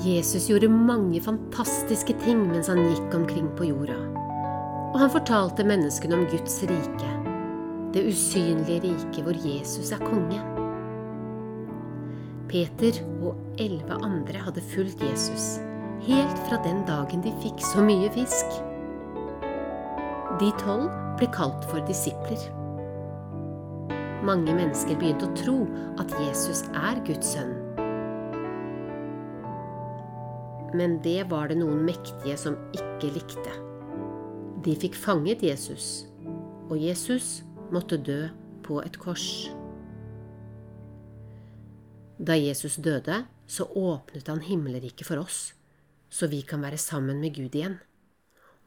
Jesus gjorde mange fantastiske ting mens han gikk omkring på jorda. Og han fortalte menneskene om Guds rike, det usynlige riket hvor Jesus er konge. Peter og elleve andre hadde fulgt Jesus helt fra den dagen de fikk så mye fisk. De tolv ble kalt for disipler. Mange mennesker begynte å tro at Jesus er Guds sønn. Men det var det noen mektige som ikke likte. De fikk fanget Jesus, og Jesus måtte dø på et kors. Da Jesus døde, så åpnet han himmelriket for oss, så vi kan være sammen med Gud igjen.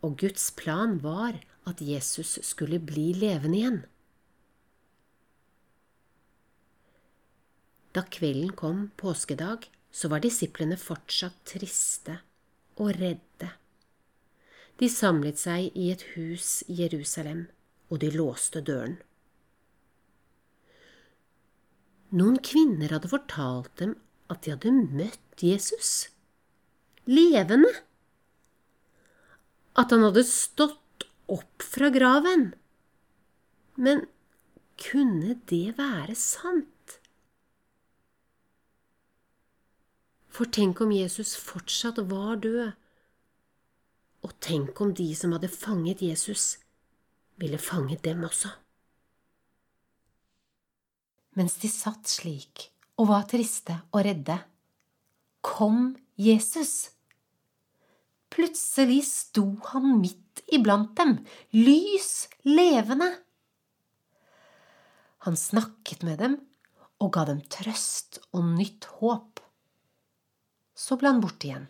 Og Guds plan var at Jesus skulle bli levende igjen. Da kvelden kom påskedag, så var disiplene fortsatt triste og redde. De samlet seg i et hus i Jerusalem, og de låste døren. Noen kvinner hadde fortalt dem at de hadde møtt Jesus. Levende. At han hadde stått opp fra graven. Men kunne det være sant? For tenk om Jesus fortsatt var død, og tenk om de som hadde fanget Jesus, ville fange dem også. Mens de satt slik og var triste og redde, kom Jesus. Plutselig sto han midt iblant dem, lys levende. Han snakket med dem og ga dem trøst og nytt håp. Så ble han borte igjen.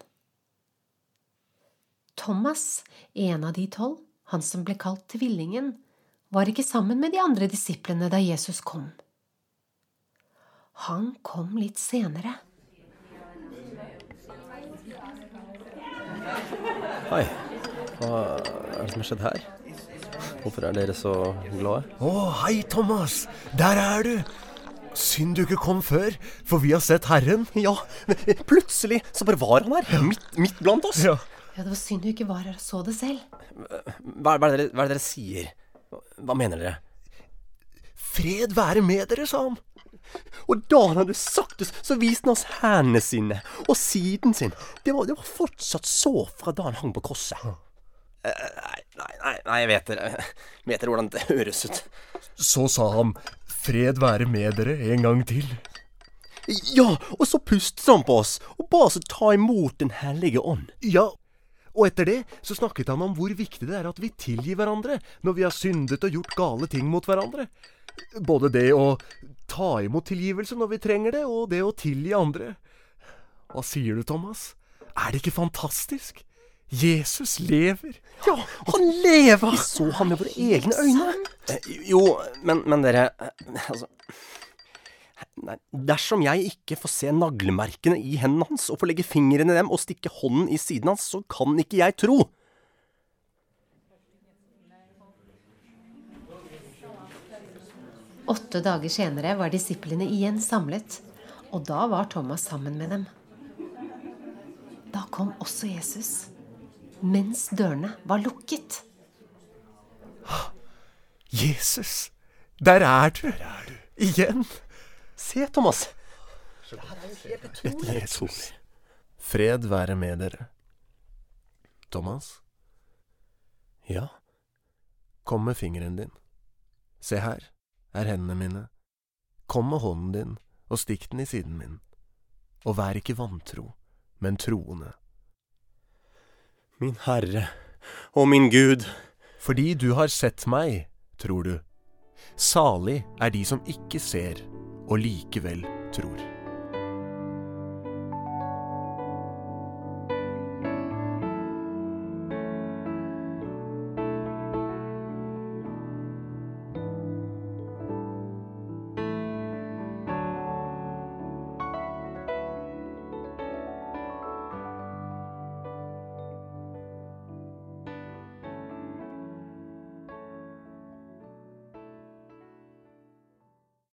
Thomas, en av de tolv, han som ble kalt Tvillingen, var ikke sammen med de andre disiplene da Jesus kom. Han kom litt senere. Hei. Hva er det som har skjedd her? Hvorfor er dere så glade? Å, hei, Thomas! Der er du! Synd du ikke kom før, for vi har sett Herren. Ja, plutselig så bare var han her. Midt, midt blant oss. Ja. Ja, det var synd du ikke var her og så det selv. Hva, hva, er det dere, hva er det dere sier? Hva mener dere? Fred være med dere, sa han. Og da han hadde sagt det, så viste han oss hendene sine og siden sin. Det var, det var fortsatt så fra da han hang på korset. Eh, Nei, nei, nei, nei, jeg vet dere Vet dere hvordan det høres ut? Så sa han, fred være med dere en gang til. Ja, og så pustet han på oss og ba oss å ta imot Den hellige ånd. Ja, og etter det så snakket han om hvor viktig det er at vi tilgir hverandre når vi har syndet og gjort gale ting mot hverandre. Både det å ta imot tilgivelse når vi trenger det, og det å tilgi andre. Hva sier du, Thomas? Er det ikke fantastisk? Jesus lever. Ja, han lever! Vi så han med våre egne øyne. Eh, Jo, men, men dere eh, Altså Nei, dersom jeg ikke får se naglemerkene i hendene hans og får legge fingrene i dem og stikke hånden i siden hans, så kan ikke jeg tro. Åtte dager senere var disiplene igjen samlet, og da var Thomas sammen med dem. Da kom også Jesus, mens dørene var lukket. Jesus, der er du. Igjen. Se, Thomas. Dette er Jesus. Fred være med dere. Thomas, Ja, kom med fingeren din. Se her er hendene mine. Kom med hånden din og stikk den i siden min. Og vær ikke vantro, men troende. Min Herre og min Gud. Fordi du har sett meg, tror du. Salig er de som ikke ser og likevel tror.